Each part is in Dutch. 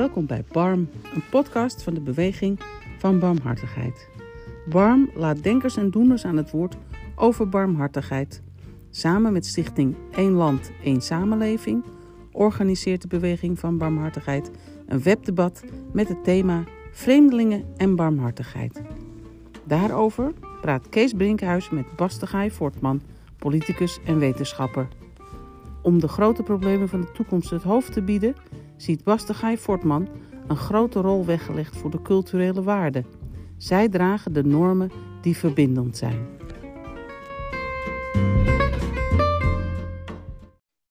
Welkom bij BARM, een podcast van de beweging van barmhartigheid. BARM laat denkers en doeners aan het woord over barmhartigheid. Samen met stichting Eén Land, Eén Samenleving organiseert de beweging van barmhartigheid een webdebat met het thema Vreemdelingen en barmhartigheid. Daarover praat Kees Brinkhuis met Bastegaai Voortman, politicus en wetenschapper. Om de grote problemen van de toekomst het hoofd te bieden, ziet Bastegaai Fortman een grote rol weggelegd voor de culturele waarden. Zij dragen de normen die verbindend zijn.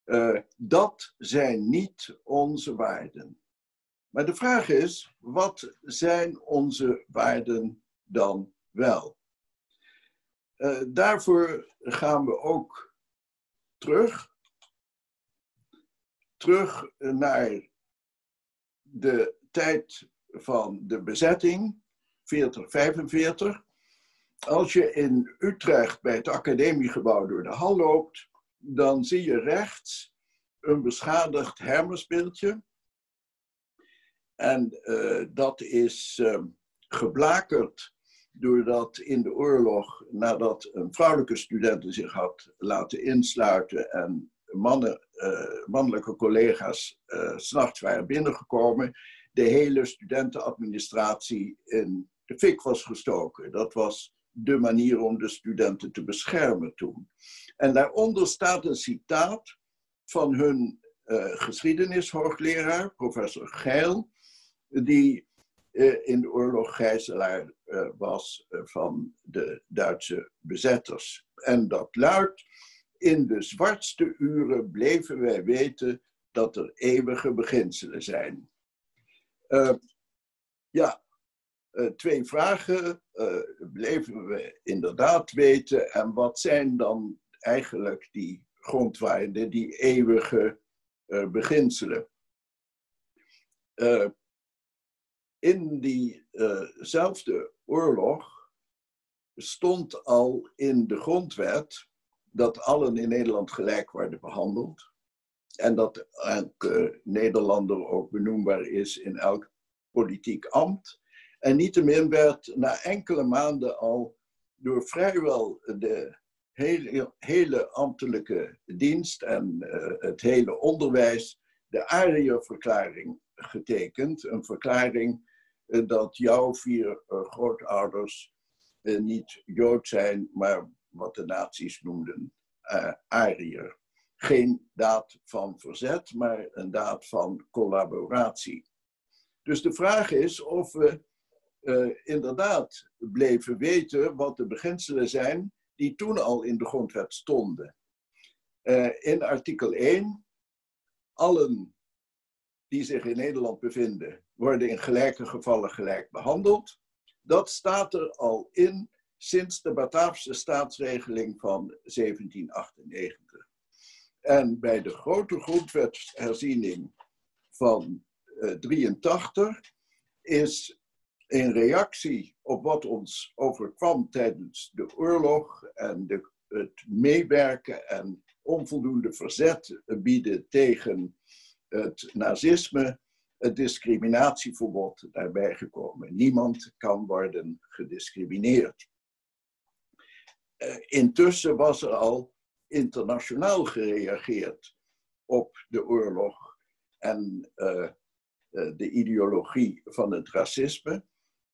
Uh, dat zijn niet onze waarden. Maar de vraag is, wat zijn onze waarden dan wel? Uh, daarvoor gaan we ook terug terug naar de tijd van de bezetting, 4045. Als je in Utrecht bij het academiegebouw door de hal loopt, dan zie je rechts een beschadigd Hermesbeeldje. En uh, dat is uh, geblakerd doordat in de oorlog, nadat een vrouwelijke student zich had laten insluiten en mannen, mannelijke collega's uh, s'nachts waren binnengekomen, de hele studentenadministratie in de fik was gestoken. Dat was de manier om de studenten te beschermen toen. En daaronder staat een citaat van hun uh, geschiedenishoogleraar, professor Geil, die in de oorlog gijzelaar was van de Duitse bezetters. En dat luidt, in de zwartste uren bleven wij weten dat er eeuwige beginselen zijn. Uh, ja, uh, twee vragen uh, bleven we inderdaad weten. En wat zijn dan eigenlijk die grondwaarden, die eeuwige beginselen? in diezelfde oorlog stond al in de grondwet dat allen in Nederland gelijk worden behandeld. En dat elke Nederlander ook benoembaar is in elk politiek ambt. En niettemin werd na enkele maanden al door vrijwel de hele, hele ambtelijke dienst en uh, het hele onderwijs de Ariër-verklaring getekend. Een verklaring uh, dat jouw vier uh, grootouders niet Jood zijn, maar wat de nazi's noemden uh, Ariër. Geen daad van verzet, maar een daad van collaboratie. Dus de vraag is of we uh, inderdaad bleven weten wat de beginselen zijn die toen al in de grondwet stonden. Uh, in artikel 1, allen die zich in Nederland bevinden, worden in gelijke gevallen gelijk behandeld. Dat staat er al in sinds de Bataafse staatsregeling van 1798. En bij de grote grondwetsherziening van uh, 83 is in reactie op wat ons overkwam tijdens de oorlog en de, het meewerken en onvoldoende verzet bieden tegen het nazisme, het discriminatieverbod daarbij gekomen. Niemand kan worden gediscrimineerd. Eh, intussen was er al internationaal gereageerd op de oorlog en uh, de ideologie van het racisme.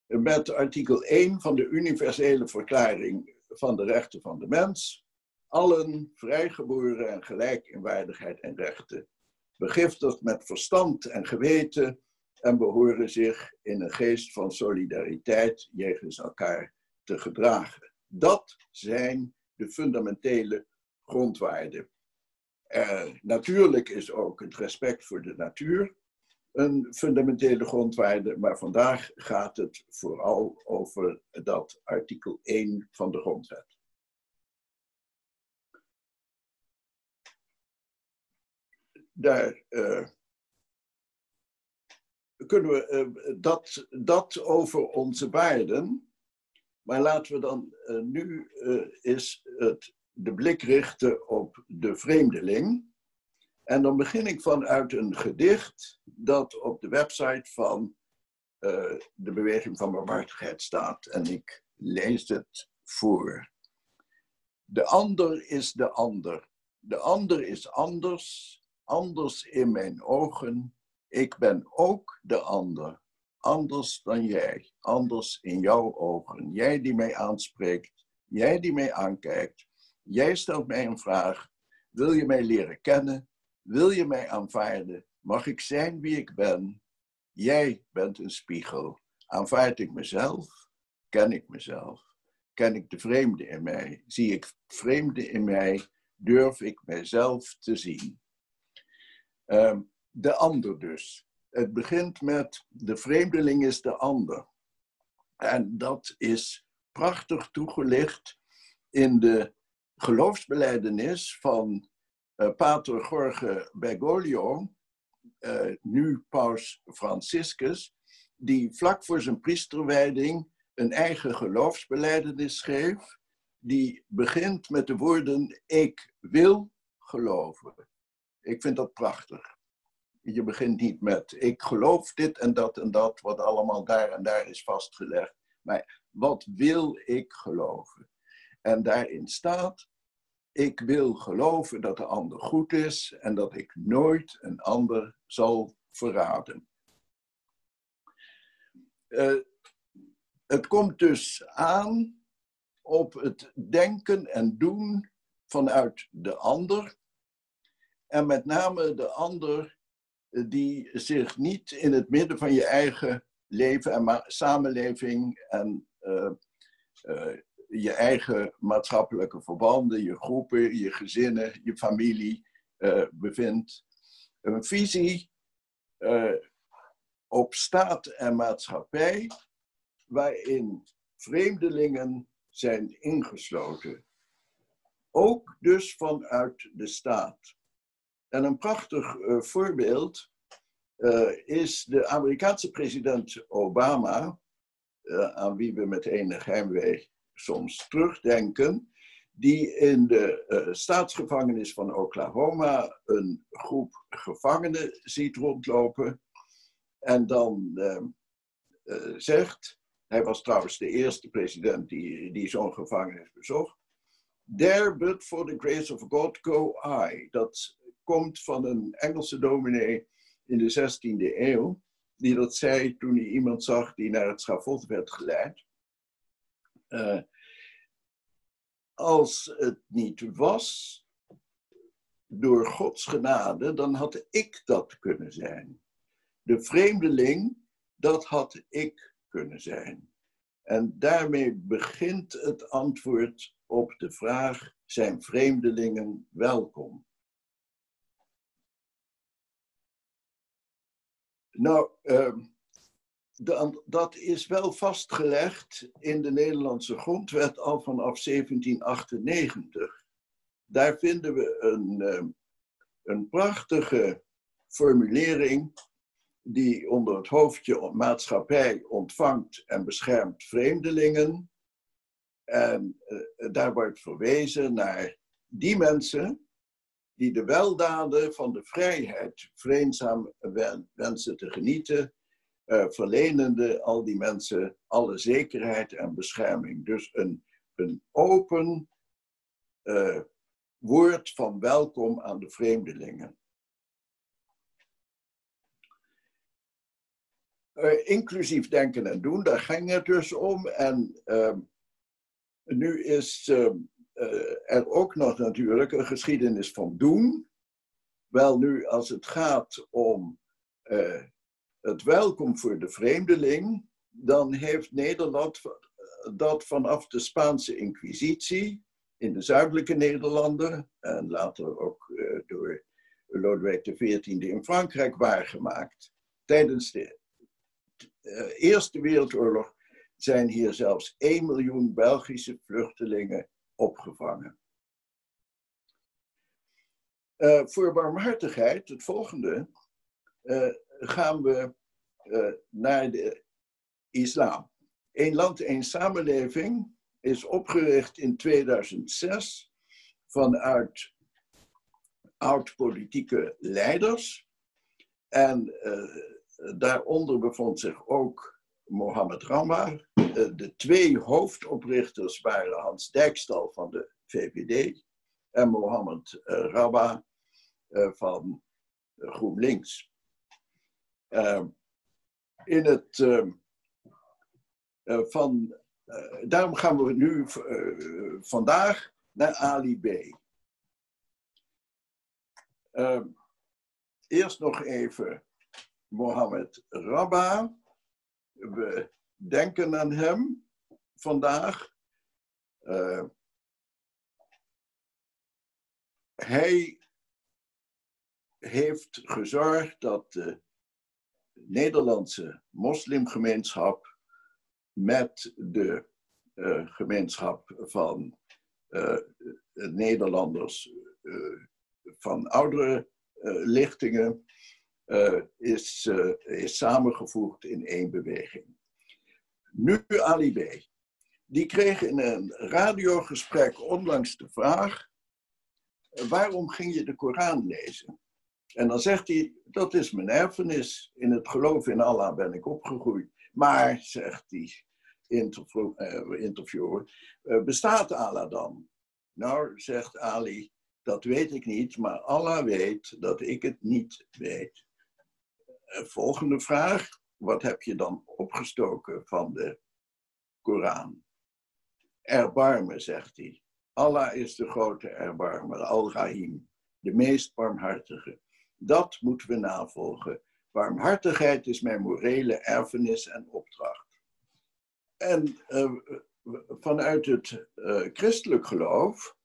Met artikel 1 van de Universele Verklaring van de Rechten van de Mens. Allen vrijgeboren en gelijk in waardigheid en rechten. Begiftigd met verstand en geweten en behoren zich in een geest van solidariteit jegens elkaar te gedragen. Dat zijn de fundamentele grondwaarden. Uh, natuurlijk is ook het respect voor de natuur een fundamentele grondwaarde, maar vandaag gaat het vooral over dat artikel 1 van de grondwet. Daar uh, kunnen we uh, dat, dat over onze waarden maar laten we dan uh, nu eens het, de blik richten op de vreemdeling. En dan begin ik vanuit een gedicht dat op de website van uh, de Beweging van Barmhartigheid staat. En ik lees het voor. De ander is de ander. De ander is anders, anders in mijn ogen. Ik ben ook de ander, anders dan jij, anders in jouw ogen. Jij die mij aanspreekt, jij die mij aankijkt. Jij stelt mij een vraag. Wil je mij leren kennen? Wil je mij aanvaarden? Mag ik zijn wie ik ben? Jij bent een spiegel. Aanvaard ik mezelf? Ken ik mezelf? Ken ik de vreemde in mij? Zie ik vreemde in mij? Durf ik mijzelf te zien? Ehm, de ander dus. Het begint met de vreemdeling is de ander. En dat is prachtig toegelicht in de geloofsbeleidenis van uh, Pater Jorge Bergoglio, uh, nu paus Franciscus, die vlak voor zijn priesterwijding een eigen geloofsbeleidenis schreef, die begint met de woorden ik wil geloven. Ik vind dat prachtig. Je begint niet met ik geloof dit en dat en dat, wat allemaal daar en daar is vastgelegd. Maar wat wil ik geloven? En daarin staat, ik wil geloven dat de ander goed is en dat ik nooit een ander zal verraden. Uh, het komt dus aan op het denken en doen vanuit de ander. En met name de ander eh, die zich niet in het midden van je eigen leven en samenleving en uh, uh, je eigen maatschappelijke verbanden, je groepen, je gezinnen, je familie uh, bevindt. Een visie op staat en maatschappij waarin vreemdelingen zijn ingesloten. Ook dus vanuit de staat. En een prachtig uh, voorbeeld uh, is de Amerikaanse president Obama, uh, aan wie we met enig heimwee soms terugdenken, die in de staatsgevangenis van Oklahoma een groep gevangenen ziet rondlopen en dan zegt, hij was trouwens de eerste president die, die zo'n gevangenis bezocht. There but for the grace of God go I. Dat komt van een Engelse dominee in de 16e eeuw, die dat zei toen hij iemand zag die naar het schafot werd geleid. Uh, als het niet was door Gods genade, dan had ik dat kunnen zijn. De vreemdeling, dat had ik kunnen zijn. En daarmee begint het antwoord op de vraag: zijn vreemdelingen welkom? Nou, uh, dat is wel vastgelegd in de Nederlandse grondwet al vanaf 1798. Daar vinden we een, uh, een prachtige formulering die onder het hoofdje maatschappij ontvangt en beschermt vreemdelingen. En uh, daar wordt verwezen naar die mensen die de weldaden van de vrijheid vreedzaam wensen te genieten, uh, verlenende al die mensen alle zekerheid en bescherming. Dus een, een open uh, woord van welkom aan de vreemdelingen. Uh, inclusief denken en doen, daar ging het dus om. En uh, nu is uh, er ook nog natuurlijk een geschiedenis van doen. Wel nu, als het gaat om eh, het welkom voor de vreemdeling, dan heeft Nederland dat vanaf de Spaanse Inquisitie in de zuidelijke Nederlanden en later ook uh, door Lodewijk XIV in Frankrijk waargemaakt. Tijdens de Eerste Wereldoorlog zijn hier zelfs 1 miljoen Belgische vluchtelingen opgevangen. Uh, voor barmhartigheid, het volgende, uh, gaan we uh, naar de islam. Eén land, één samenleving is opgericht in 2006 vanuit oud-politieke leiders. En daaronder bevond zich ook Mohammed Rama. de twee hoofdoprichters waren Hans Dijkstal van de VVD en Mohammed Rabba van GroenLinks. in het van, daarom gaan we nu vandaag naar Ali B. eerst nog even Mohammed Rabba. We denken aan hem vandaag. Uh, hij heeft gezorgd dat de Nederlandse moslimgemeenschap met de uh, gemeenschap van uh, Nederlanders van oudere lichtingen is, is samengevoegd in één beweging. Nu Ali B. Die kreeg in een radiogesprek onlangs de vraag: waarom ging je de Koran lezen? En dan zegt hij, dat is mijn erfenis. In het geloof in Allah ben ik opgegroeid. Maar, zegt die eh, interviewer, eh, bestaat Allah dan? Nou, zegt Ali, dat weet ik niet, maar Allah weet dat ik het niet weet. Eh, volgende vraag, wat heb je dan opgestoken van de Koran? Erbarmen, zegt hij. Allah is de grote erbarmer, Al-Rahim, de meest barmhartige. Dat moeten we navolgen. Barmhartigheid is mijn morele erfenis en opdracht. En uh, vanuit het uh, christelijk geloof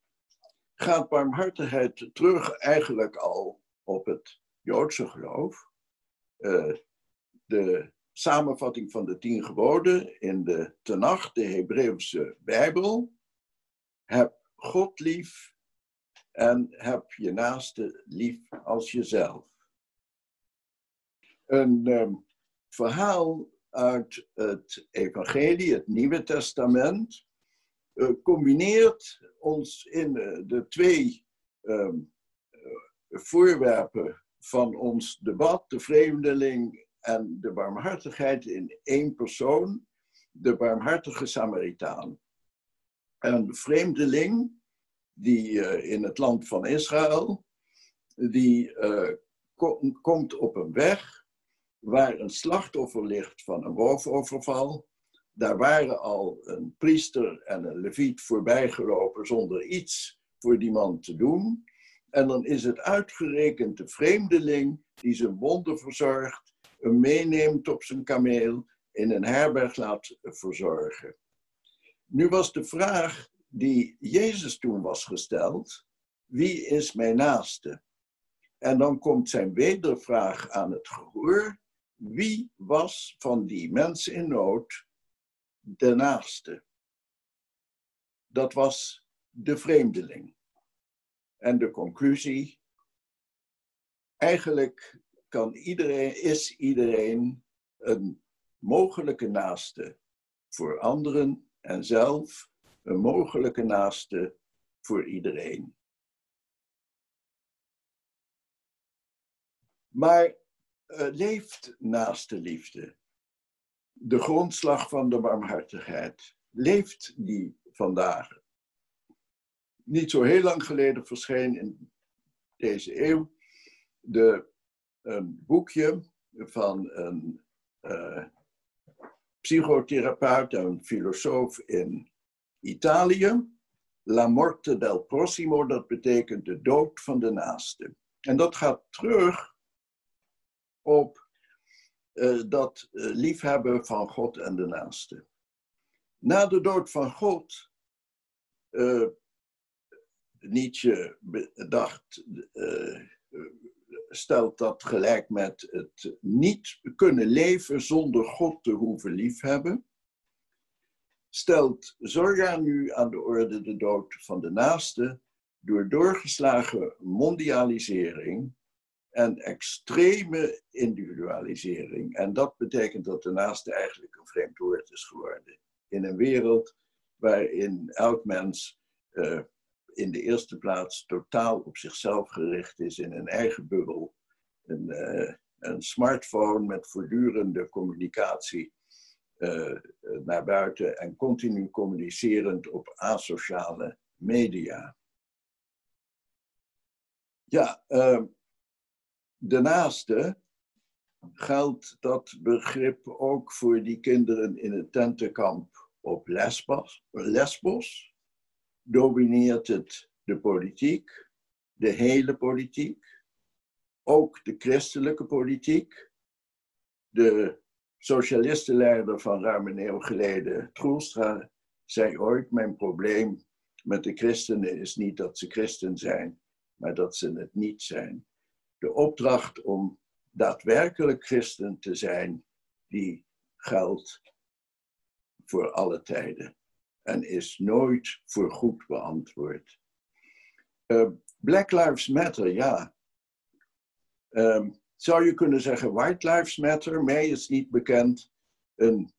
gaat barmhartigheid terug eigenlijk al op het Joodse geloof. Uh, de samenvatting van de tien geboden in de Tenach, de Hebreeuwse Bijbel. Heb God lief en heb je naaste lief als jezelf. Een um, verhaal uit het Evangelie, het Nieuwe Testament, uh, combineert ons in uh, de twee uh, voorwerpen van ons debat, de vreemdeling en de barmhartigheid in één persoon, de barmhartige Samaritaan. En de vreemdeling die uh, in het land van Israël, die ko komt op een weg waar een slachtoffer ligt van een roofoverval. Daar waren al een priester en een leviet voorbijgelopen zonder iets voor die man te doen. En dan is het uitgerekend de vreemdeling die zijn wonden verzorgt, hem meeneemt op zijn kameel, in een herberg laat verzorgen. Nu was de vraag die Jezus toen was gesteld, wie is mijn naaste? En dan komt zijn wedervraag aan het gehoor, wie was van die mensen in nood de naaste? Dat was de vreemdeling. En de conclusie, eigenlijk kan iedereen, is iedereen een mogelijke naaste voor anderen en zelf een mogelijke naaste voor iedereen. Maar uh, leeft naaste liefde, de grondslag van de barmhartigheid, leeft die vandaag? Niet zo heel lang geleden verscheen in deze eeuw de, een boekje van een uh, psychotherapeut en filosoof in Italië. La morte del prossimo, dat betekent de dood van de naaste. En dat gaat terug op uh, dat uh, liefhebben van God en de naaste. Na de dood van God, Nietzsche dacht, stelt dat gelijk met het niet kunnen leven zonder God te hoeven liefhebben stelt Zorga nu aan de orde de dood van de naaste door doorgeslagen mondialisering en extreme individualisering. En dat betekent dat de naaste eigenlijk een vreemd woord is geworden. In een wereld waarin elk mens uh, in de eerste plaats totaal op zichzelf gericht is in een eigen bubbel. Een, uh, een smartphone met voortdurende communicatie uh, naar buiten en continu communicerend op asociale media. Ja, uh, daarnaast geldt dat begrip ook voor die kinderen in het tentenkamp op Lesbos. Lesbos domineert het de politiek, de hele politiek, ook de christelijke politiek. De socialistenleider van ruim een eeuw geleden, Troelstra, zei ooit: Mijn probleem met de christenen is niet dat ze christen zijn, maar dat ze het niet zijn. De opdracht om daadwerkelijk christen te zijn, die geldt voor alle tijden en is nooit voor goed beantwoord. Uh, Black Lives Matter, ja. Um, zou je kunnen zeggen White Lives Matter? Mij is niet bekend een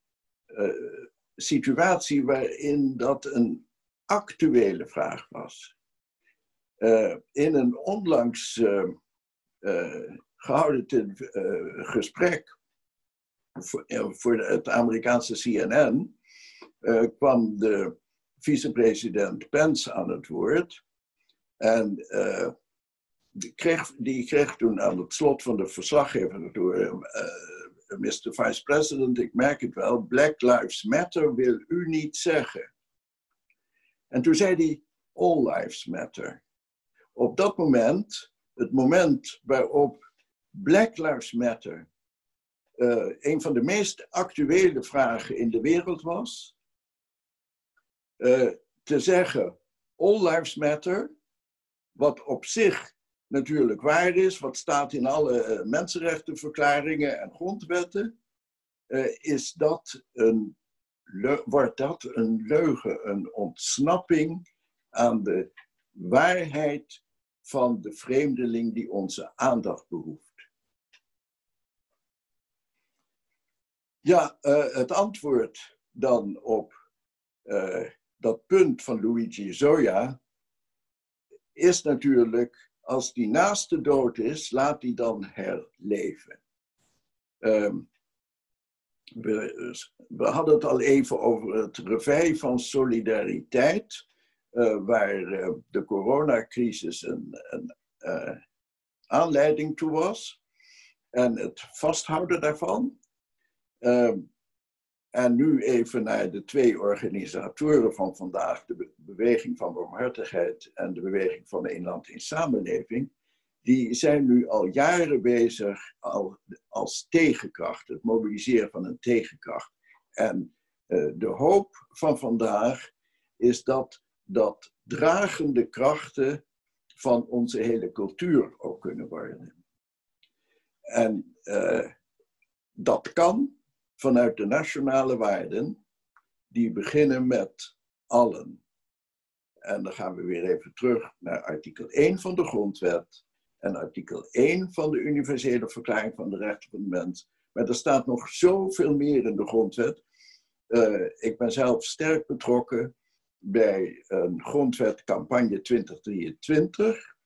uh, situatie waarin dat een actuele vraag was. Uh, in een onlangs uh, gehouden gesprek voor, voor het Amerikaanse CNN uh, kwam de vicepresident Pence aan het woord. En uh, die, kreeg, die kreeg toen aan het slot van de verslaggever Mr. Vice President, ik merk het wel, Black Lives Matter wil u niet zeggen. En toen zei hij All Lives Matter. Op dat moment, het moment waarop Black Lives Matter een van de meest actuele vragen in de wereld was, te zeggen All Lives Matter, wat op zich natuurlijk waar is, wat staat in alle uh, mensenrechtenverklaringen en grondwetten, is dat een, wordt dat een leugen, een ontsnapping aan de waarheid van de vreemdeling die onze aandacht behoeft. Ja, het antwoord dan op dat punt van Luigi Zoya is natuurlijk, als die naaste dood is, laat die dan herleven. Um, we, hadden het al even over het revij van solidariteit, uh, waar de coronacrisis een, een aanleiding toe was. En het vasthouden daarvan. En nu even naar de twee organisatoren van vandaag, de Beweging van Barmhartigheid en de Beweging van een land in Samenleving. Die zijn nu al jaren bezig al, als tegenkracht, het mobiliseren van een tegenkracht. En uh, de hoop van vandaag is dat dat dragende krachten van onze hele cultuur ook kunnen worden. En uh, dat kan vanuit de nationale waarden, die beginnen met allen. En dan gaan we weer even terug naar artikel 1 van de Grondwet en artikel 1 van de Universele Verklaring van de Rechten van de Mens. Maar er staat nog zoveel meer in de Grondwet. Uh, ik ben zelf sterk betrokken bij een grondwetcampagne 2023.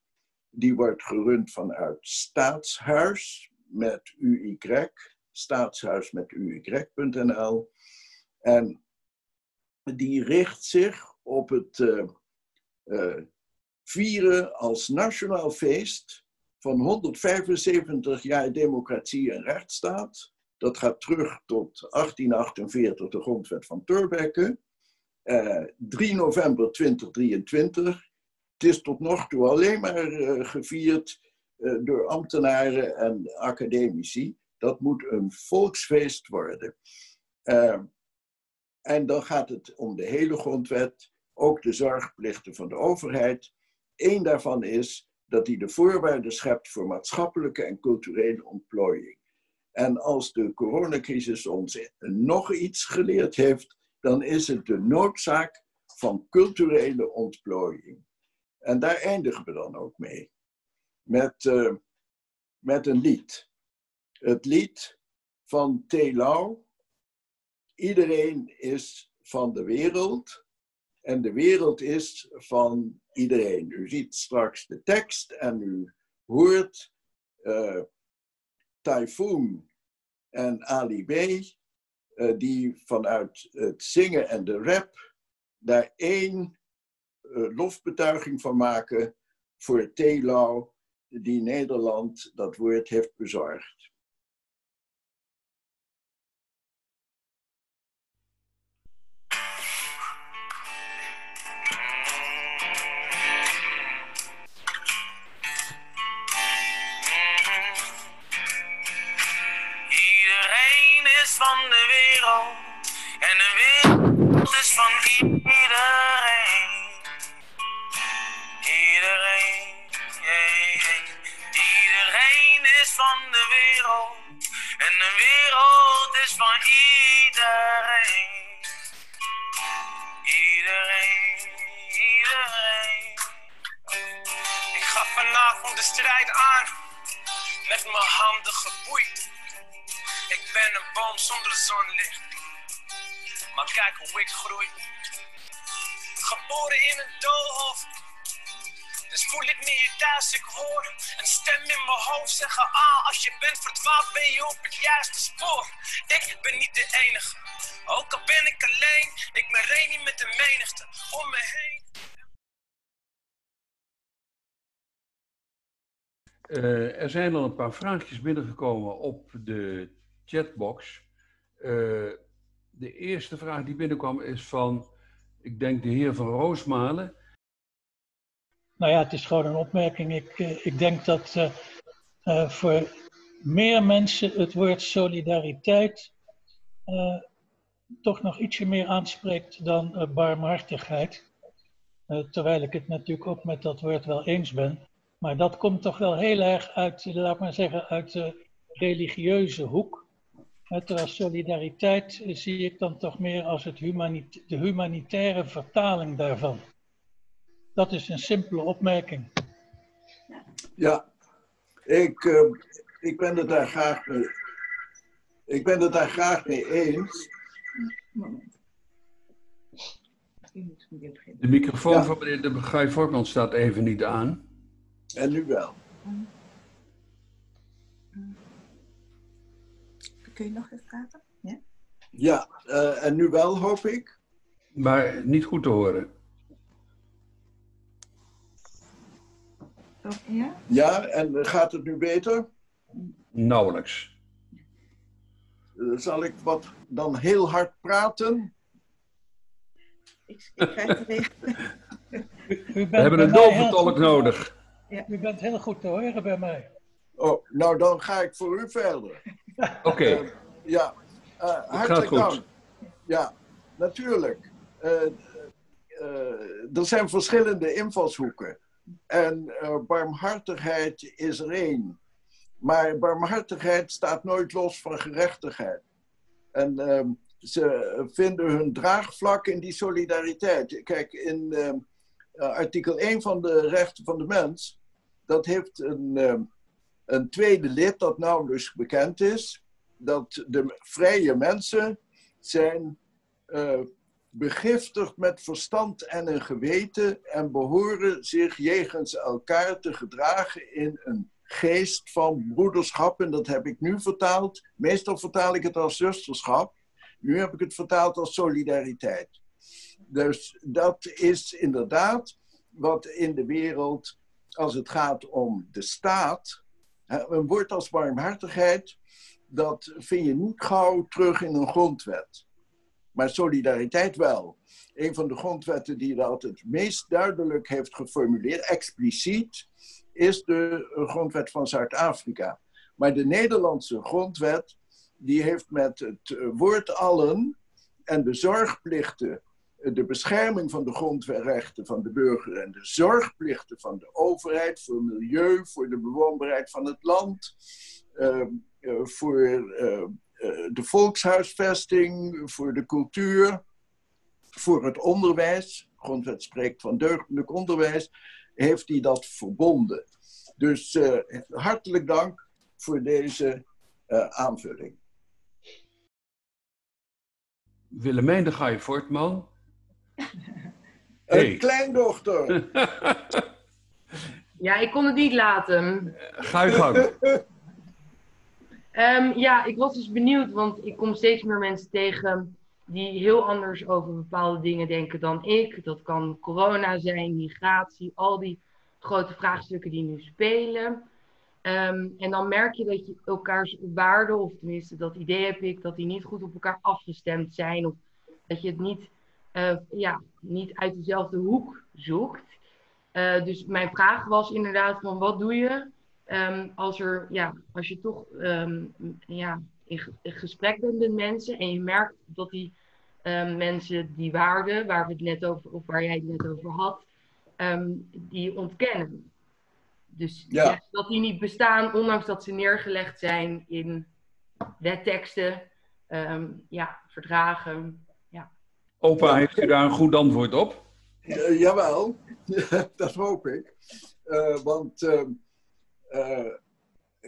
Die wordt gerund vanuit Staatshuis met UY staatshuis met uy.nl. En die richt zich op het uh, uh, vieren als nationaal feest van 175 jaar democratie en rechtsstaat. Dat gaat terug tot 1848, de grondwet van Thorbecke. Uh, 3 november 2023. Het is tot nog toe alleen maar gevierd door ambtenaren en academici. Dat moet een volksfeest worden. Uh, en dan gaat het om de hele grondwet, ook de zorgplichten van de overheid. Eén daarvan is dat hij de voorwaarden schept voor maatschappelijke en culturele ontplooiing. En als de coronacrisis ons nog iets geleerd heeft, dan is het de noodzaak van culturele ontplooiing. En daar eindigen we dan ook mee. Met, uh, met een lied het lied van Telau. Iedereen is van de wereld En de wereld is van iedereen. U ziet straks de tekst en u hoort uh, Typhoon en Ali B, uh, die vanuit het zingen en de rap daar één uh, lofbetuiging van maken voor Telau, die Nederland dat woord heeft bezorgd. Ik hoor een stem in mijn hoofd zeggen: Ah, als je bent verdwaald, ben je op het juiste spoor. Ik ben niet de enige, ook al ben ik alleen. Ik ben niet met de menigte om me heen. Uh, er zijn al een paar vraagjes binnengekomen op de chatbox. Uh, de eerste vraag die binnenkwam is van, ik denk de heer van Roosmalen. Nou ja, het is gewoon een opmerking. Ik, uh, ik denk dat uh, uh, voor meer mensen het woord solidariteit toch nog ietsje meer aanspreekt dan barmhartigheid. terwijl ik het natuurlijk ook met dat woord wel eens ben. Maar dat komt toch wel heel erg uit, laat maar zeggen, uit de religieuze hoek. Terwijl solidariteit zie ik dan toch meer als het de humanitaire vertaling daarvan. Dat is een simpele opmerking. Ja, ik, uh, ik ben het daar graag mee, ik ben het daar graag mee eens. De microfoon ja. van meneer de Guy Vorkman staat even niet aan. En nu wel. Kun je nog even praten? Ja, ja uh, en nu wel, hoop ik. Maar niet goed te horen. Ja? Ja, en gaat het nu beter? Nauwelijks. Uh, zal ik wat dan heel hard praten? Ik, ik krijg het weer. We hebben een doventalk nodig. Ja. U bent heel goed te horen bij mij. Oh, nou dan ga ik voor u verder. Oké. Okay. Uh, ja, uh, hartelijk dank. Ja, natuurlijk. Uh, er zijn verschillende invalshoeken. En barmhartigheid is er één. Maar barmhartigheid staat nooit los van gerechtigheid. En ehm, ze vinden hun draagvlak in die solidariteit. Kijk, in ehm, artikel 1 van de rechten van de mens, dat heeft een ehm, een tweede lid dat nauwelijks bekend is, dat de vrije mensen zijn uh, begiftigd met verstand en een geweten en behoren zich jegens elkaar te gedragen in een geest van broederschap. En dat heb ik nu vertaald. Meestal vertaal ik het als zusterschap. Nu heb ik het vertaald als solidariteit. Dus dat is inderdaad wat in de wereld, als het gaat om de staat, een woord als barmhartigheid, dat vind je niet gauw terug in een grondwet. Maar solidariteit wel. Een van de grondwetten die dat het meest duidelijk heeft geformuleerd, expliciet, is de grondwet van Zuid-Afrika. Maar de Nederlandse grondwet, die heeft met het woord allen en de zorgplichten de bescherming van de grondrechten van de burger en de zorgplichten van de overheid voor milieu, voor de bewoonbaarheid van het land, uh, voor de volkshuisvesting, voor de cultuur, voor het onderwijs. De grondwet spreekt van deugdelijk onderwijs, heeft hij dat verbonden. Dus hartelijk dank voor deze aanvulling. Willemijn de Gaai Voortman, Hey. Een kleindochter. Ja, ik kon het niet laten. Ga je gang. Ehm, ja, ik was dus benieuwd, want ik kom steeds meer mensen tegen die heel anders over bepaalde dingen denken dan ik. Dat kan corona zijn, migratie, al die grote vraagstukken die nu spelen. Ehm, en dan merk je dat je elkaars waarden, of tenminste dat idee heb ik, dat die niet goed op elkaar afgestemd zijn. Of dat je het niet, eh, ja, niet uit dezelfde hoek zoekt. Eh, dus mijn vraag was inderdaad van wat doe je Ehm, als, er, ja, als je toch ehm, ja, in, ge- in gesprek bent met mensen en je merkt dat die ehm, mensen die waarden waar we het net over, of waar jij het net over had, ehm, die ontkennen. Dus Ja. ja, dat die niet bestaan, ondanks dat ze neergelegd zijn in wetteksten, ehm, ja, verdragen. Opa, heeft u daar een goed antwoord op? Jawel, dat hoop ik. Eh, want eh,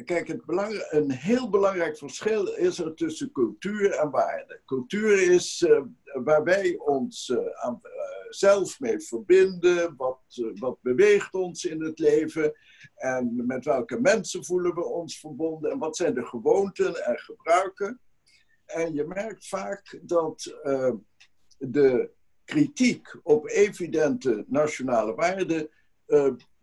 kijk, het belang- een heel belangrijk verschil is er tussen cultuur en waarde. Cultuur is eh, waar wij ons eh, zelf mee verbinden, wat, wat beweegt ons in het leven en met welke mensen voelen we ons verbonden en wat zijn de gewoonten en gebruiken. En je merkt vaak dat de kritiek op evidente nationale waarden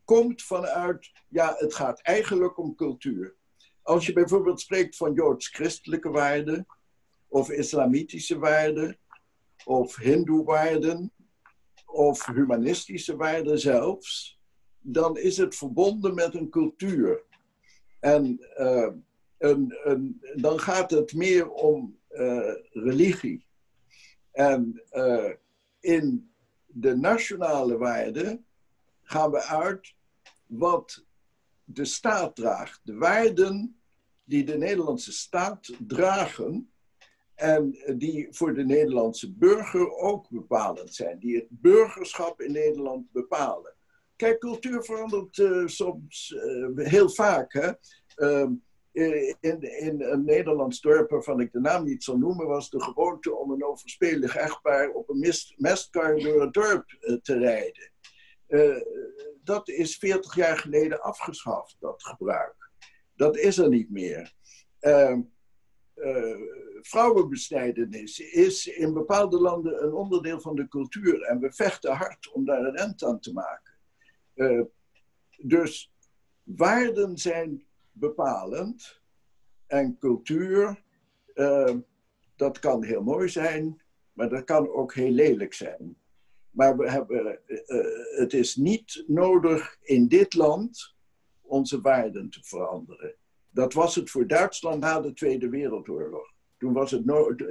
komt vanuit, ja, het gaat eigenlijk om cultuur. Als je bijvoorbeeld spreekt van joods-christelijke waarden, of islamitische waarden, of hindoe-waarden, of humanistische waarden zelfs, dan is het verbonden met een cultuur. En eh, een, een, dan gaat het meer om eh, religie. En eh, in de nationale waarden gaan we uit wat de staat draagt. De waarden die de Nederlandse staat dragen en die voor de Nederlandse burger ook bepalend zijn. Die het burgerschap in Nederland bepalen. Kijk, cultuur verandert eh, soms eh, heel vaak. Hè? Ehm, in, in een Nederlands dorp waarvan ik de naam niet zal noemen, was de gewoonte om een overspelig echtpaar op een mestkar door het dorp eh, te rijden. Eh, dat is 40 jaar geleden afgeschaft, dat gebruik. Dat is er niet meer. Ehm, eh, vrouwenbesnijdenis is in bepaalde landen een onderdeel van de cultuur en we vechten hard om daar een end aan te maken. Eh, dus waarden zijn bepalend. En cultuur, eh, dat kan heel mooi zijn, maar dat kan ook heel lelijk zijn. Maar we hebben, eh, eh, het is niet nodig in dit land onze waarden te veranderen. Dat was het voor Duitsland na de Tweede Wereldoorlog. Toen was het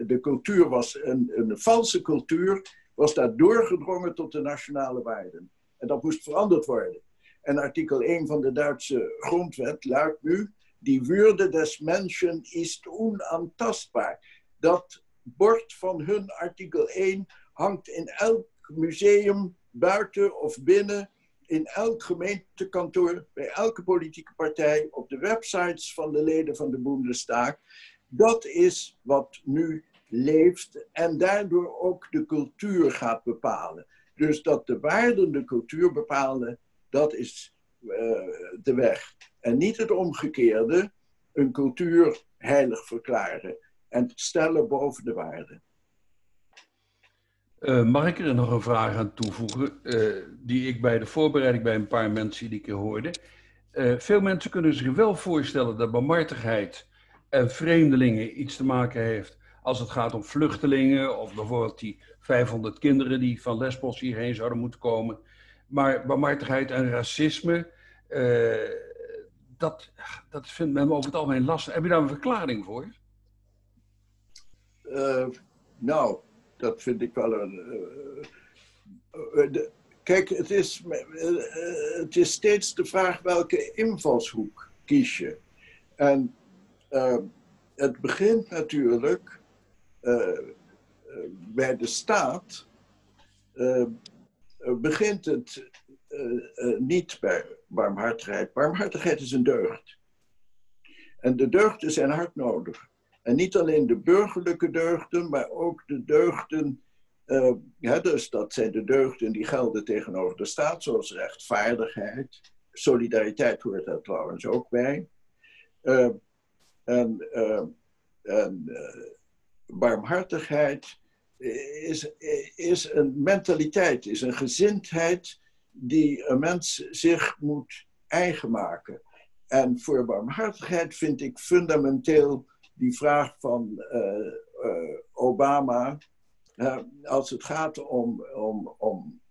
de cultuur was een, een valse cultuur, was daar doorgedrongen tot de nationale waarden. En dat moest veranderd worden. En artikel 1 van de Duitse grondwet luidt nu: Die Würde des Menschen ist onaantastbaar. Dat bord van hun artikel 1 hangt in elk museum, buiten of binnen, in elk gemeentekantoor, bij elke politieke partij, op de websites van de leden van de Bundestag. Dat is wat nu leeft en daardoor ook de cultuur gaat bepalen. Dus dat de waarden de cultuur bepalen, dat is eh, de weg. En niet het omgekeerde, een cultuur heilig verklaren en stellen boven de waarden. Eh, mag ik er nog een vraag aan toevoegen, eh, die ik bij de voorbereiding bij een paar mensen die keer hoorde. Eh, veel mensen kunnen zich wel voorstellen dat barmhartigheid en vreemdelingen iets te maken heeft als het gaat om vluchtelingen of bijvoorbeeld die 500 kinderen die van Lesbos hierheen zouden moeten komen. Maar barmhartigheid en racisme, dat, dat vindt men over het algemeen lastig. Heb je daar een verklaring voor? Nou, dat vind ik wel een. eh, eh, kijk, het is, eh, het is steeds de vraag welke invalshoek kies je. En eh, het begint natuurlijk bij de staat. eh, eh, begint het niet bij barmhartigheid. Barmhartigheid is een deugd. En de deugden zijn hard nodig. En niet alleen de burgerlijke deugden, maar ook de deugden ja, dus dat zijn de deugden die gelden tegenover de staat, zoals rechtvaardigheid. Solidariteit hoort daar trouwens ook bij. Uh, en, uh, en barmhartigheid is, is een mentaliteit, is een gezindheid die een mens zich moet eigen maken. En voor barmhartigheid vind ik fundamenteel die vraag van uh, uh, Obama, als het gaat om, om, om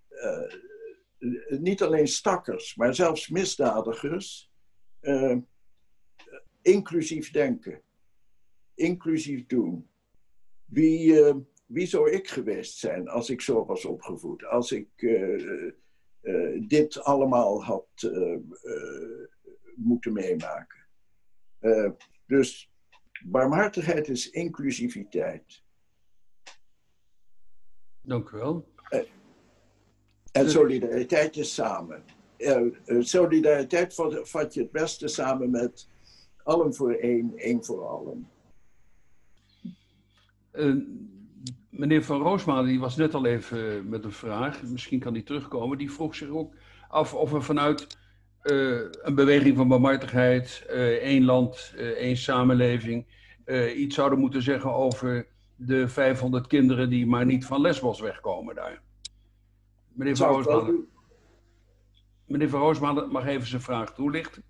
niet alleen stakkers, maar zelfs misdadigers, inclusief denken, inclusief doen. Wie, wie zou ik geweest zijn als ik zo was opgevoed? Als ik dit allemaal had moeten meemaken. dus Barmhartigheid is inclusiviteit. Dank u wel. En solidariteit is samen. Solidariteit vat je het beste samen met allen voor één, één voor allen. Uh, meneer Van Roosmalen, die was net al even met een vraag. Misschien kan die terugkomen. Die vroeg zich ook af of we vanuit uh, een beweging van barmhartigheid, uh, één land, uh, één samenleving, iets zouden moeten zeggen over de 500 kinderen die maar niet van Lesbos wegkomen daar. Meneer Van Roosmalen, meneer Van Roosmalen mag even zijn vraag toelichten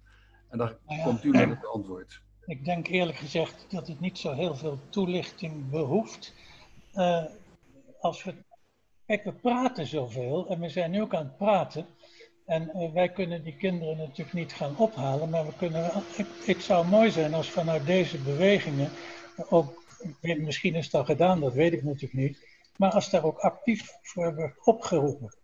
en dan nou ja, komt u met het antwoord. Ik denk eerlijk gezegd dat het niet zo heel veel toelichting behoeft. als we, kijk, we praten zoveel en we zijn nu ook aan het praten. En uh, wij kunnen die kinderen natuurlijk niet gaan ophalen, maar we kunnen, ik, het zou mooi zijn als vanuit deze bewegingen ook, misschien is dat gedaan, dat weet ik natuurlijk niet, maar als daar ook actief voor wordt opgeroepen.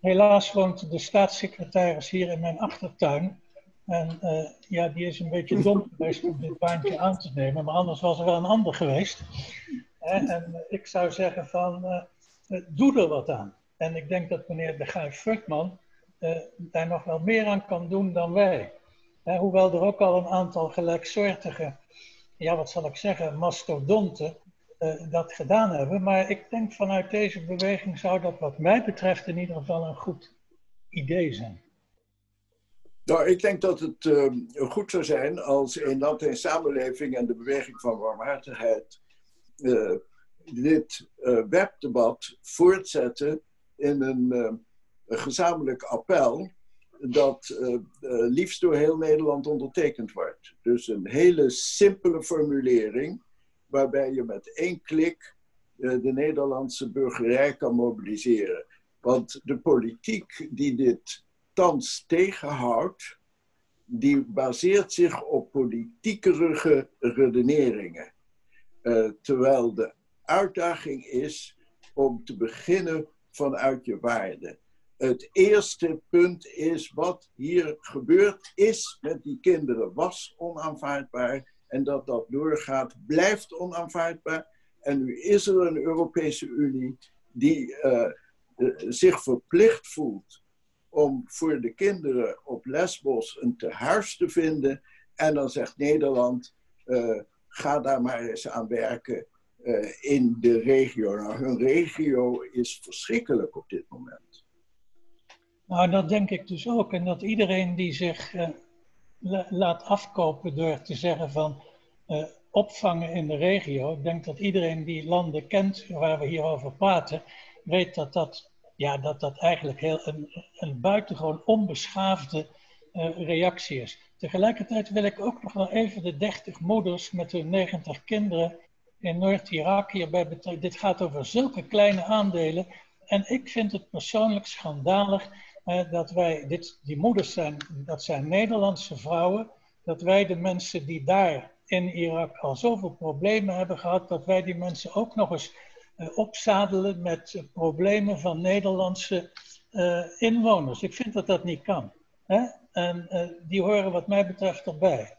Helaas woont de staatssecretaris hier in mijn achtertuin. En uh, ja, die is een beetje dom geweest om dit baantje aan te nemen, maar anders was er wel een ander geweest. En, en ik zou zeggen van, uh, doe er wat aan. En ik denk dat meneer de Guy Furtman daar nog wel meer aan kan doen dan wij. Hoewel er ook al een aantal gelijksoortige, ja wat zal ik zeggen, mastodonten uh, dat gedaan hebben. Maar ik denk vanuit deze beweging zou dat wat mij betreft in ieder geval een goed idee zijn. Nou, ik denk dat het goed zou zijn als een land en samenleving en de beweging van warmhartigheid dit webdebat voortzetten in een gezamenlijk appel dat uh, uh, liefst door heel Nederland ondertekend wordt. Dus een hele simpele formulering waarbij je met één klik uh, de Nederlandse burgerij kan mobiliseren. Want de politiek die dit thans tegenhoudt, die baseert zich op politiekerige redeneringen. terwijl de uitdaging is om te beginnen vanuit je waarden het eerste punt is wat hier gebeurd is met die kinderen was onaanvaardbaar. En dat dat doorgaat blijft onaanvaardbaar. En nu is er een Europese Unie die uh, zich verplicht voelt om voor de kinderen op Lesbos een tehuis te vinden. En dan zegt Nederland, uh, ga daar maar eens aan werken in de regio. Nou, hun regio is verschrikkelijk op dit moment. Nou, dat denk ik dus ook. En dat iedereen die zich uh, laat afkopen door te zeggen van uh, opvangen in de regio. Ik denk dat iedereen die landen kent waar we hier over praten, weet dat dat, ja, dat, dat eigenlijk heel een, een buitengewoon onbeschaafde uh, reactie is. Tegelijkertijd wil ik ook nog wel even de 30 moeders met hun 90 kinderen in Noord-Irak hierbij betrekken. Dit gaat over zulke kleine aandelen. En ik vind het persoonlijk schandalig dat wij, dit, die moeders zijn, dat zijn Nederlandse vrouwen, dat wij de mensen die daar in Irak al zoveel problemen hebben gehad, dat wij die mensen ook nog eens uh, opzadelen met uh, problemen van Nederlandse uh, inwoners. Ik vind dat dat niet kan. Hè? En die horen wat mij betreft erbij.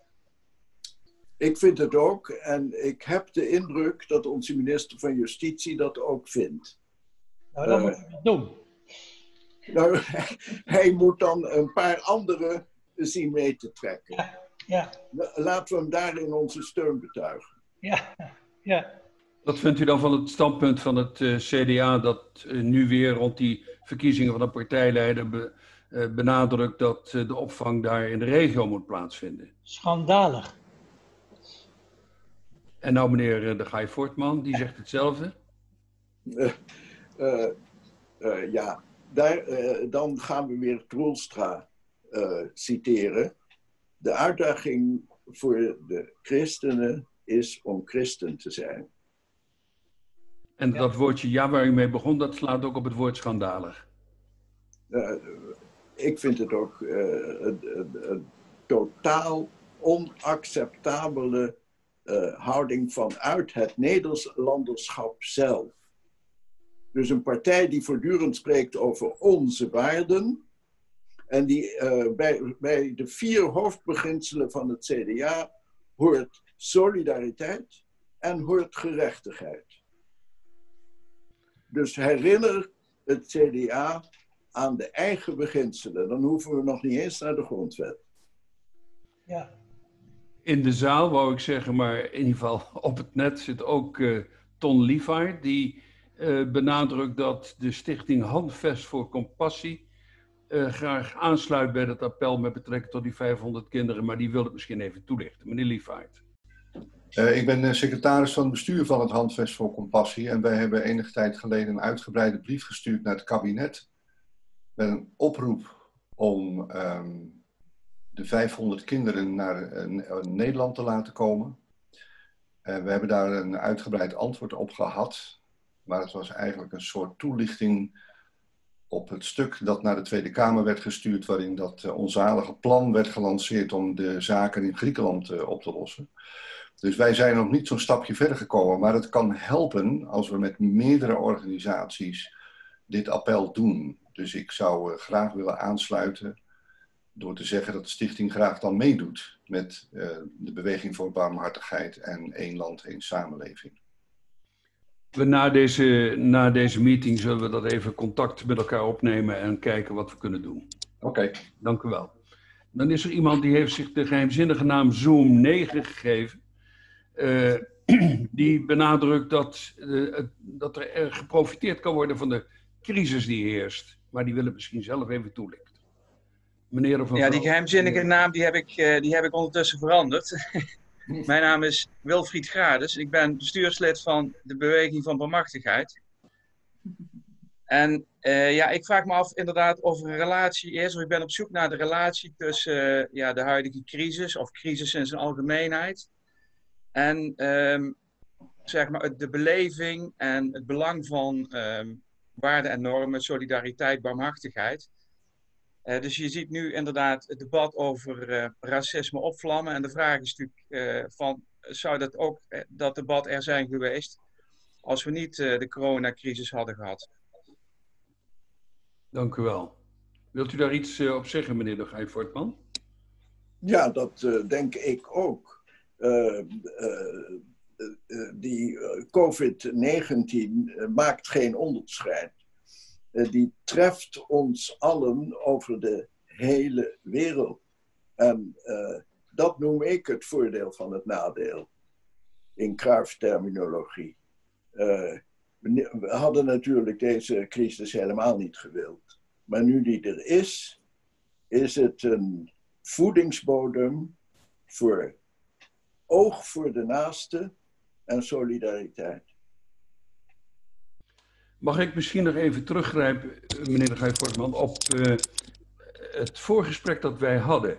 Ik vind het ook en ik heb de indruk dat onze minister van Justitie dat ook vindt. Nou, dan moeten we het doen. Nou, hij moet dan een paar anderen zien mee te trekken. Ja, Laten we hem daarin onze steun betuigen. Ja, ja. Wat vindt u dan van het standpunt van het eh, CDA dat eh, nu weer rond die verkiezingen van de partijleider be- eh, benadrukt dat de opvang daar in de regio moet plaatsvinden? Schandalig. En nou meneer de Gaai Voortman, die zegt hetzelfde. Eh, eh, eh, ja, daar, eh, dan gaan we weer Troelstra eh, citeren. De uitdaging voor de christenen is om christen te zijn. En dat woordje ja waar u mee begon, dat slaat ook op het woord schandalig. Eh, ik vind het ook eh, een, een- een totaal onacceptabele eh, houding vanuit het Nederlanderschap zelf. Dus een partij die voortdurend spreekt over onze waarden en die eh, bij, bij de vier hoofdbeginselen van het CDA hoort solidariteit en hoort gerechtigheid. Dus herinner het CDA aan de eigen beginselen. Dan hoeven we nog niet eens naar de grondwet. Ja. In de zaal wou ik zeggen, maar in ieder geval op het net zit ook eh, Ton Lievaart, die eh, benadrukt dat de stichting Handvest voor Compassie eh, graag aansluit bij het appel met betrekking tot die 500 kinderen, maar die wil het misschien even toelichten. Meneer Lievaart. Eh, ik ben secretaris van het bestuur van het Handvest voor Compassie en wij hebben enige tijd geleden een uitgebreide brief gestuurd naar het kabinet met een oproep om ehm, de 500 kinderen naar Nederland te laten komen. We hebben daar een uitgebreid antwoord op gehad, maar het was eigenlijk een soort toelichting op het stuk dat naar de Tweede Kamer werd gestuurd, waarin dat eh, onzalige plan werd gelanceerd om de zaken in Griekenland eh, op te lossen. Dus wij zijn nog niet zo'n stapje verder gekomen, maar het kan helpen als we met meerdere organisaties dit appel doen. Dus ik zou eh, graag willen aansluiten door te zeggen dat de stichting graag dan meedoet met de beweging voor barmhartigheid en één land, één samenleving. We na, deze, na deze meeting zullen we dat even contact met elkaar opnemen en kijken wat we kunnen doen. Oké, Dank u wel. Dan is er iemand die heeft zich de geheimzinnige naam Zoom 9 gegeven. Eh, die benadrukt dat, eh, dat er geprofiteerd kan worden van de crisis die heerst. Maar die wil het misschien zelf even toelichten. Meneer of Ja, die geheimzinnige naam die heb ik, eh, die heb ik ondertussen veranderd. Mijn naam is Wilfried Grades. Ik ben bestuurslid van de Beweging van Bemachtigheid. En eh, ja, ik vraag me af inderdaad of er een relatie is, of ik ben op zoek naar de relatie tussen eh, ja, de huidige crisis, of crisis in zijn algemeenheid, en ehm, zeg maar de beleving en het belang van ehm, waarden en normen, solidariteit, barmhartigheid. Eh, dus je ziet nu inderdaad het debat over eh, racisme opvlammen. En de vraag is natuurlijk eh, van, zou dat ook, dat debat er zijn geweest als we niet eh, de coronacrisis hadden gehad? Dank u wel. Wilt u daar iets op zeggen, meneer de Voortman? Ja, dat eh, denk ik ook. Eh, eh, eh, die eh, COVID-19 eh, maakt geen onderscheid. Eh, die treft ons allen over de hele wereld. En eh, dat noem ik het voordeel van het nadeel. In Cruyff-terminologie. Eh, we we hadden natuurlijk deze crisis helemaal niet gewild. Maar nu die er is, is het een voedingsbodem voor oog voor de naaste en solidariteit. Mag ik misschien nog even teruggrijpen, meneer de Voortman, op eh, het voorgesprek dat wij hadden.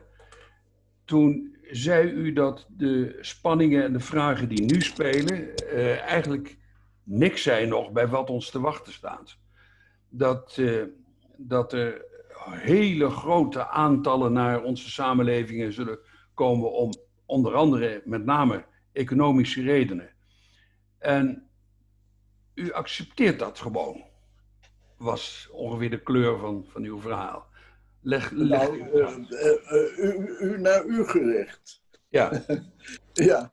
Toen zei u dat de spanningen en de vragen die nu spelen eh, eigenlijk niks zijn nog bij wat ons te wachten staat. Dat, eh, dat er hele grote aantallen naar onze samenlevingen zullen komen om onder andere met name economische redenen. En u accepteert dat gewoon, was ongeveer de kleur van, van uw verhaal. Leg, leg Nou, eh, eh, eh, u, u, naar u gericht. ja, Ja,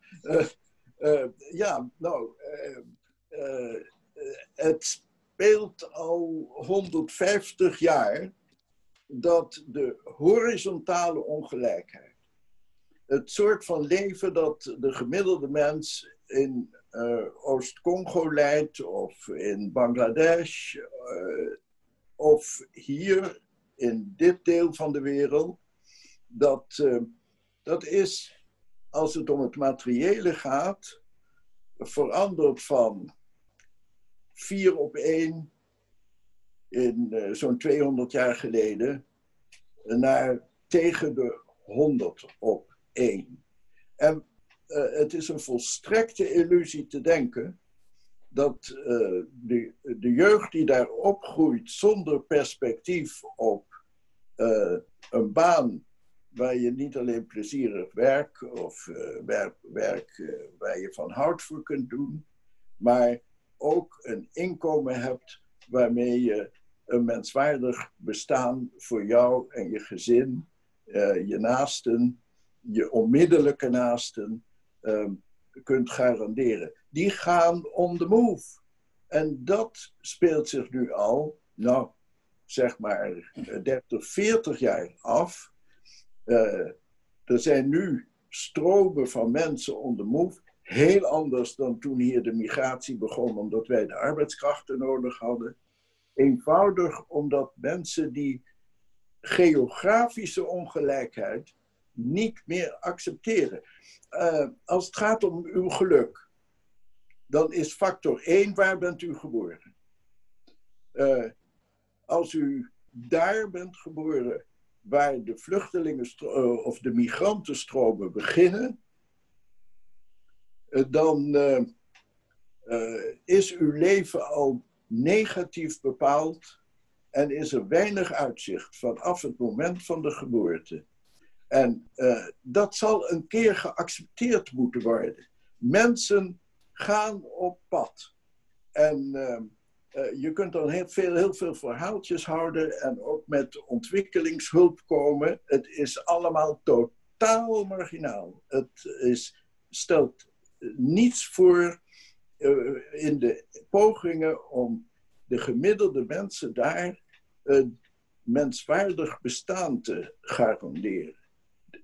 ja nou, het speelt al 150 jaar dat de horizontale ongelijkheid, het soort van leven dat de gemiddelde mens in Oost-Congo leidt, of in Bangladesh, uh, of hier in dit deel van de wereld, dat, uh, dat is, als het om het materiële gaat, veranderd van 4 op 1 in zo'n 200 jaar geleden naar tegen de 100 op 1. En uh, het is een volstrekte illusie te denken dat uh, de, de jeugd die daar opgroeit zonder perspectief op uh, een baan waar je niet alleen plezierig werk of werk, werk waar je van houdt voor kunt doen, maar ook een inkomen hebt waarmee je een menswaardig bestaan voor jou en je gezin, je naasten, je onmiddellijke naasten um, kunt garanderen. Die gaan on the move. En dat speelt zich nu al, nou, zeg maar 30, 40 jaar af. Uh, er zijn nu stromen van mensen on the move. Heel anders dan toen hier de migratie begon, omdat wij de arbeidskrachten nodig hadden. Eenvoudig omdat mensen die geografische ongelijkheid niet meer accepteren. Uh, als het gaat om uw geluk, dan is factor 1, waar bent u geboren? Uh, als u daar bent geboren waar de vluchtelingen uh, of de migrantenstromen beginnen, dan is uw leven al negatief bepaald en is er weinig uitzicht vanaf het moment van de geboorte. En uh, dat zal een keer geaccepteerd moeten worden. Mensen gaan op pad. En uh, uh, je kunt dan heel veel, heel veel verhaaltjes houden en ook met ontwikkelingshulp komen. Het is allemaal totaal marginaal. Het is, stelt niets voor in de pogingen om de gemiddelde mensen daar een menswaardig bestaan te garanderen.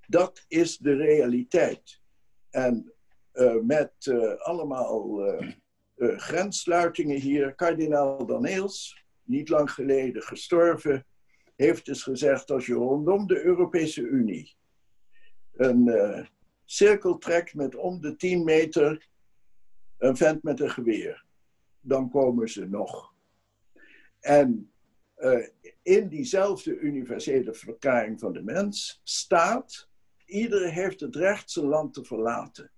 Dat is de realiteit. En uh, met uh, allemaal uh, grenssluitingen hier, kardinaal Daneels, niet lang geleden gestorven, heeft dus gezegd: als je rondom de Europese Unie een cirkel trekt met om de 10 meter een vent met een geweer, dan komen ze nog. En in diezelfde universele verklaring van de mens staat Iedereen heeft het recht zijn land te verlaten.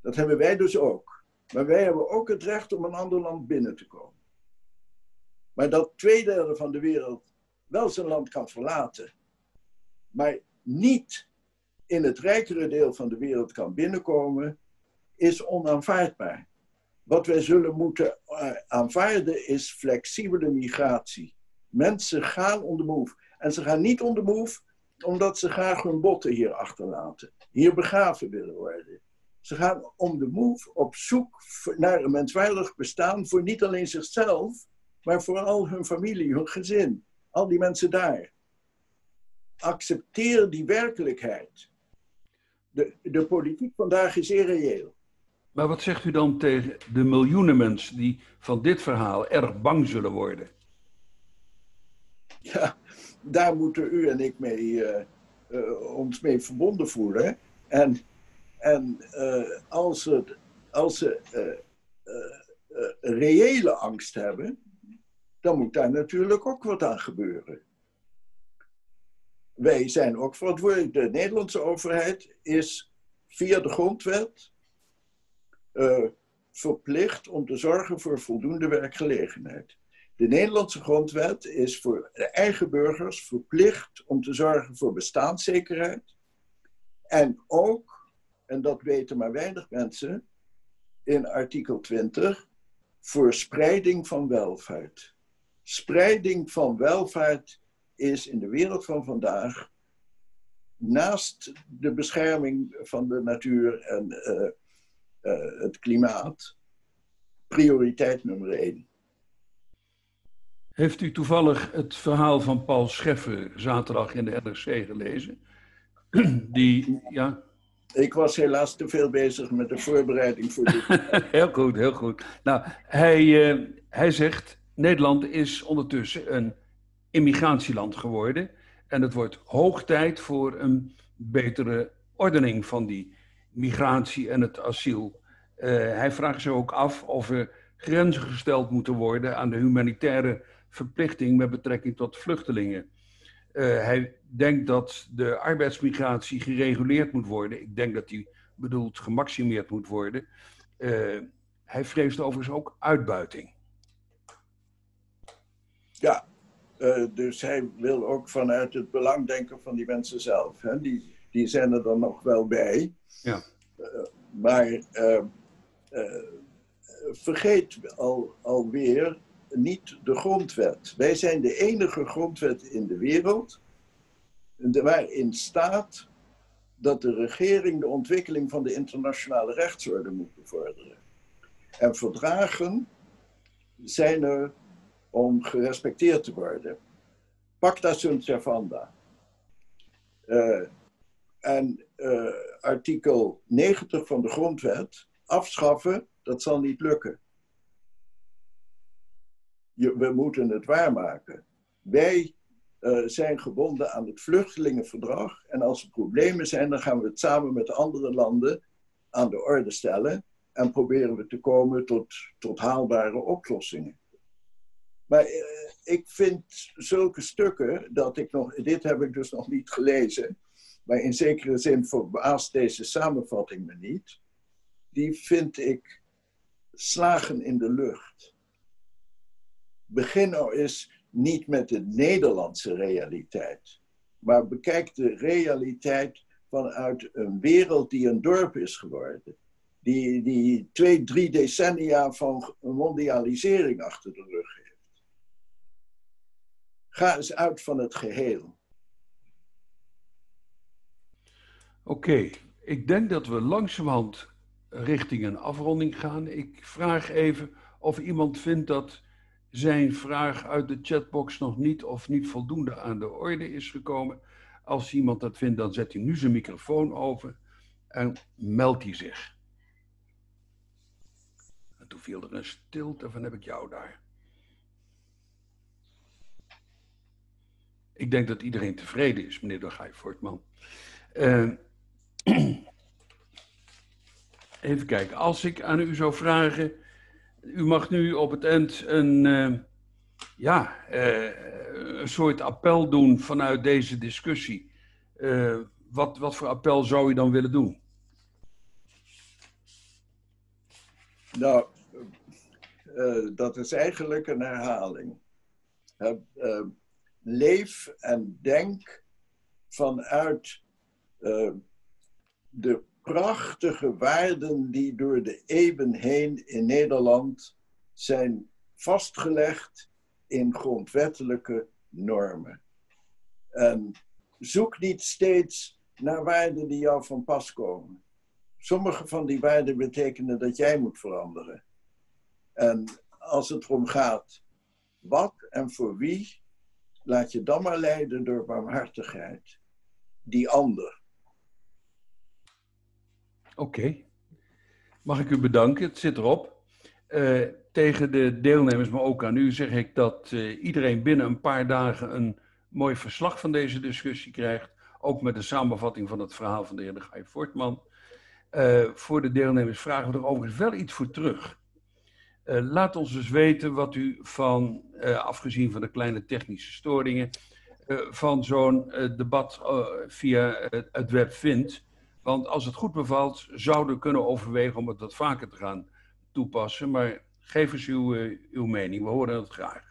Dat hebben wij dus ook. Maar wij hebben ook het recht om een ander land binnen te komen. Maar dat twee derde van de wereld wel zijn land kan verlaten, maar niet in het rijkere deel van de wereld kan binnenkomen, is onaanvaardbaar. Wat wij zullen moeten eh, aanvaarden is flexibele migratie. Mensen gaan on the move. En ze gaan niet on the move omdat ze graag hun botten hier achterlaten, hier begraven willen worden. Ze gaan om de move op zoek naar een menswaardig bestaan voor niet alleen zichzelf, maar vooral hun familie, hun gezin, al die mensen daar. Accepteer die werkelijkheid. De, de politiek vandaag is irreëel. Maar wat zegt u dan tegen de miljoenen mensen die van dit verhaal erg bang zullen worden? Ja, daar moeten u en ik mee, uh, uh, ons mee verbonden voelen. En, en als, het, als ze reële angst hebben, dan moet daar natuurlijk ook wat aan gebeuren. Wij zijn ook verantwoordelijk. De Nederlandse overheid is via de grondwet verplicht om te zorgen voor voldoende werkgelegenheid. De Nederlandse grondwet is voor de eigen burgers verplicht om te zorgen voor bestaanszekerheid. En ook, en dat weten maar weinig mensen, in artikel 20, voor spreiding van welvaart. Spreiding van welvaart is in de wereld van vandaag, naast de bescherming van de natuur en uh, uh, het klimaat, prioriteit nummer één. Heeft u toevallig het verhaal van Paul Scheffer zaterdag in de NRC gelezen? Die, ja. Ik was helaas te veel bezig met de voorbereiding voor dit. heel goed, heel goed. Nou, hij, eh, hij zegt, Nederland is ondertussen een immigratieland geworden. En het wordt hoog tijd voor een betere ordening van die migratie en het asiel. Eh, hij vraagt zich ook af of er grenzen gesteld moeten worden aan de humanitaire verplichting met betrekking tot vluchtelingen. Eh, hij denkt dat de arbeidsmigratie gereguleerd moet worden. Ik denk dat die bedoeld gemaximeerd moet worden. Uh, hij vreest overigens ook uitbuiting. Ja, uh, dus hij wil ook vanuit het belang denken van die mensen zelf. Hè? Die, die zijn er dan nog wel bij. Ja. maar vergeet al, alweer niet de grondwet. Wij zijn de enige grondwet in de wereld waarin staat dat de regering de ontwikkeling van de internationale rechtsorde moet bevorderen. En verdragen zijn er om gerespecteerd te worden. Pacta sunt servanda. Uh, en uh, artikel 90 van de grondwet afschaffen, dat zal niet lukken je, we moeten het waarmaken. Wij uh, zijn gebonden aan het vluchtelingenverdrag. En als er problemen zijn, dan gaan we het samen met andere landen aan de orde stellen. En proberen we te komen tot, tot haalbare oplossingen. Maar uh, ik vind zulke stukken dat ik nog. Dit heb ik dus nog niet gelezen. Maar in zekere zin verbaast deze samenvatting me niet. Die vind ik slagen in de lucht begin nou eens niet met de Nederlandse realiteit, maar bekijk de realiteit vanuit een wereld die een dorp is geworden. Die, die twee, drie decennia van mondialisering achter de rug heeft. Ga eens uit van het geheel. Oké, ik denk dat we langzamerhand richting een afronding gaan. Ik vraag even of iemand vindt dat zijn vraag uit de chatbox nog niet of niet voldoende aan de orde is gekomen. Als iemand dat vindt, dan zet hij nu zijn microfoon over en meldt hij zich. En toen viel er een stilte van heb ik jou daar. Ik denk dat iedereen tevreden is, meneer de Gaai Voortman. Uh, even kijken, als ik aan u zou vragen u mag nu op het eind een, uh, ja, uh, een soort appel doen vanuit deze discussie. Uh, wat, wat voor appel zou u dan willen doen? Nou, dat is eigenlijk een herhaling. leef en denk vanuit de prachtige waarden die door de eeuwen heen in Nederland zijn vastgelegd in grondwettelijke normen. En zoek niet steeds naar waarden die jou van pas komen. Sommige van die waarden betekenen dat jij moet veranderen. En als het erom gaat wat en voor wie, laat je dan maar leiden door barmhartigheid. Die ander. Oké. Mag ik u bedanken? Het zit erop. Uh, tegen de deelnemers, maar ook aan u, zeg ik dat uh, iedereen binnen een paar dagen een mooi verslag van deze discussie krijgt. Ook met de samenvatting van het verhaal van de heer de Gaai Voortman. Uh, voor de deelnemers vragen we er overigens wel iets voor terug. laat ons dus weten wat u van, afgezien van de kleine technische storingen, van zo'n debat via het web vindt. Want als het goed bevalt, zouden we kunnen overwegen om het wat vaker te gaan toepassen. Maar geef eens uw, uh, uw mening, we horen het graag.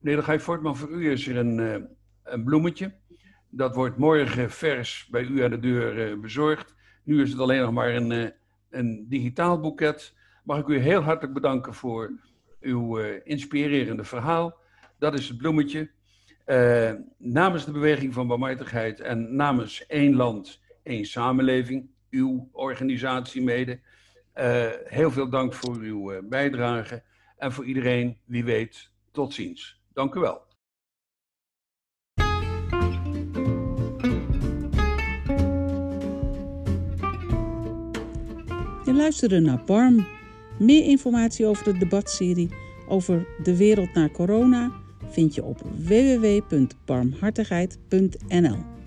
Meneer de Gij Fortman, voor u is er een, uh, een bloemetje. Dat wordt morgen vers bij u aan de deur uh, bezorgd. Nu is het alleen nog maar een, een digitaal boeket. Mag ik u heel hartelijk bedanken voor uw inspirerende verhaal. Dat is het bloemetje. namens de Beweging van Barmhartigheid en namens één land één samenleving, uw organisatie mede. Uh, heel veel dank voor uw uh, bijdrage en voor iedereen, wie weet, tot ziens. Dank u wel. Je luisterde naar BARM. Meer informatie over de debatserie over de wereld na corona vind je op www.barmhartigheid.nl.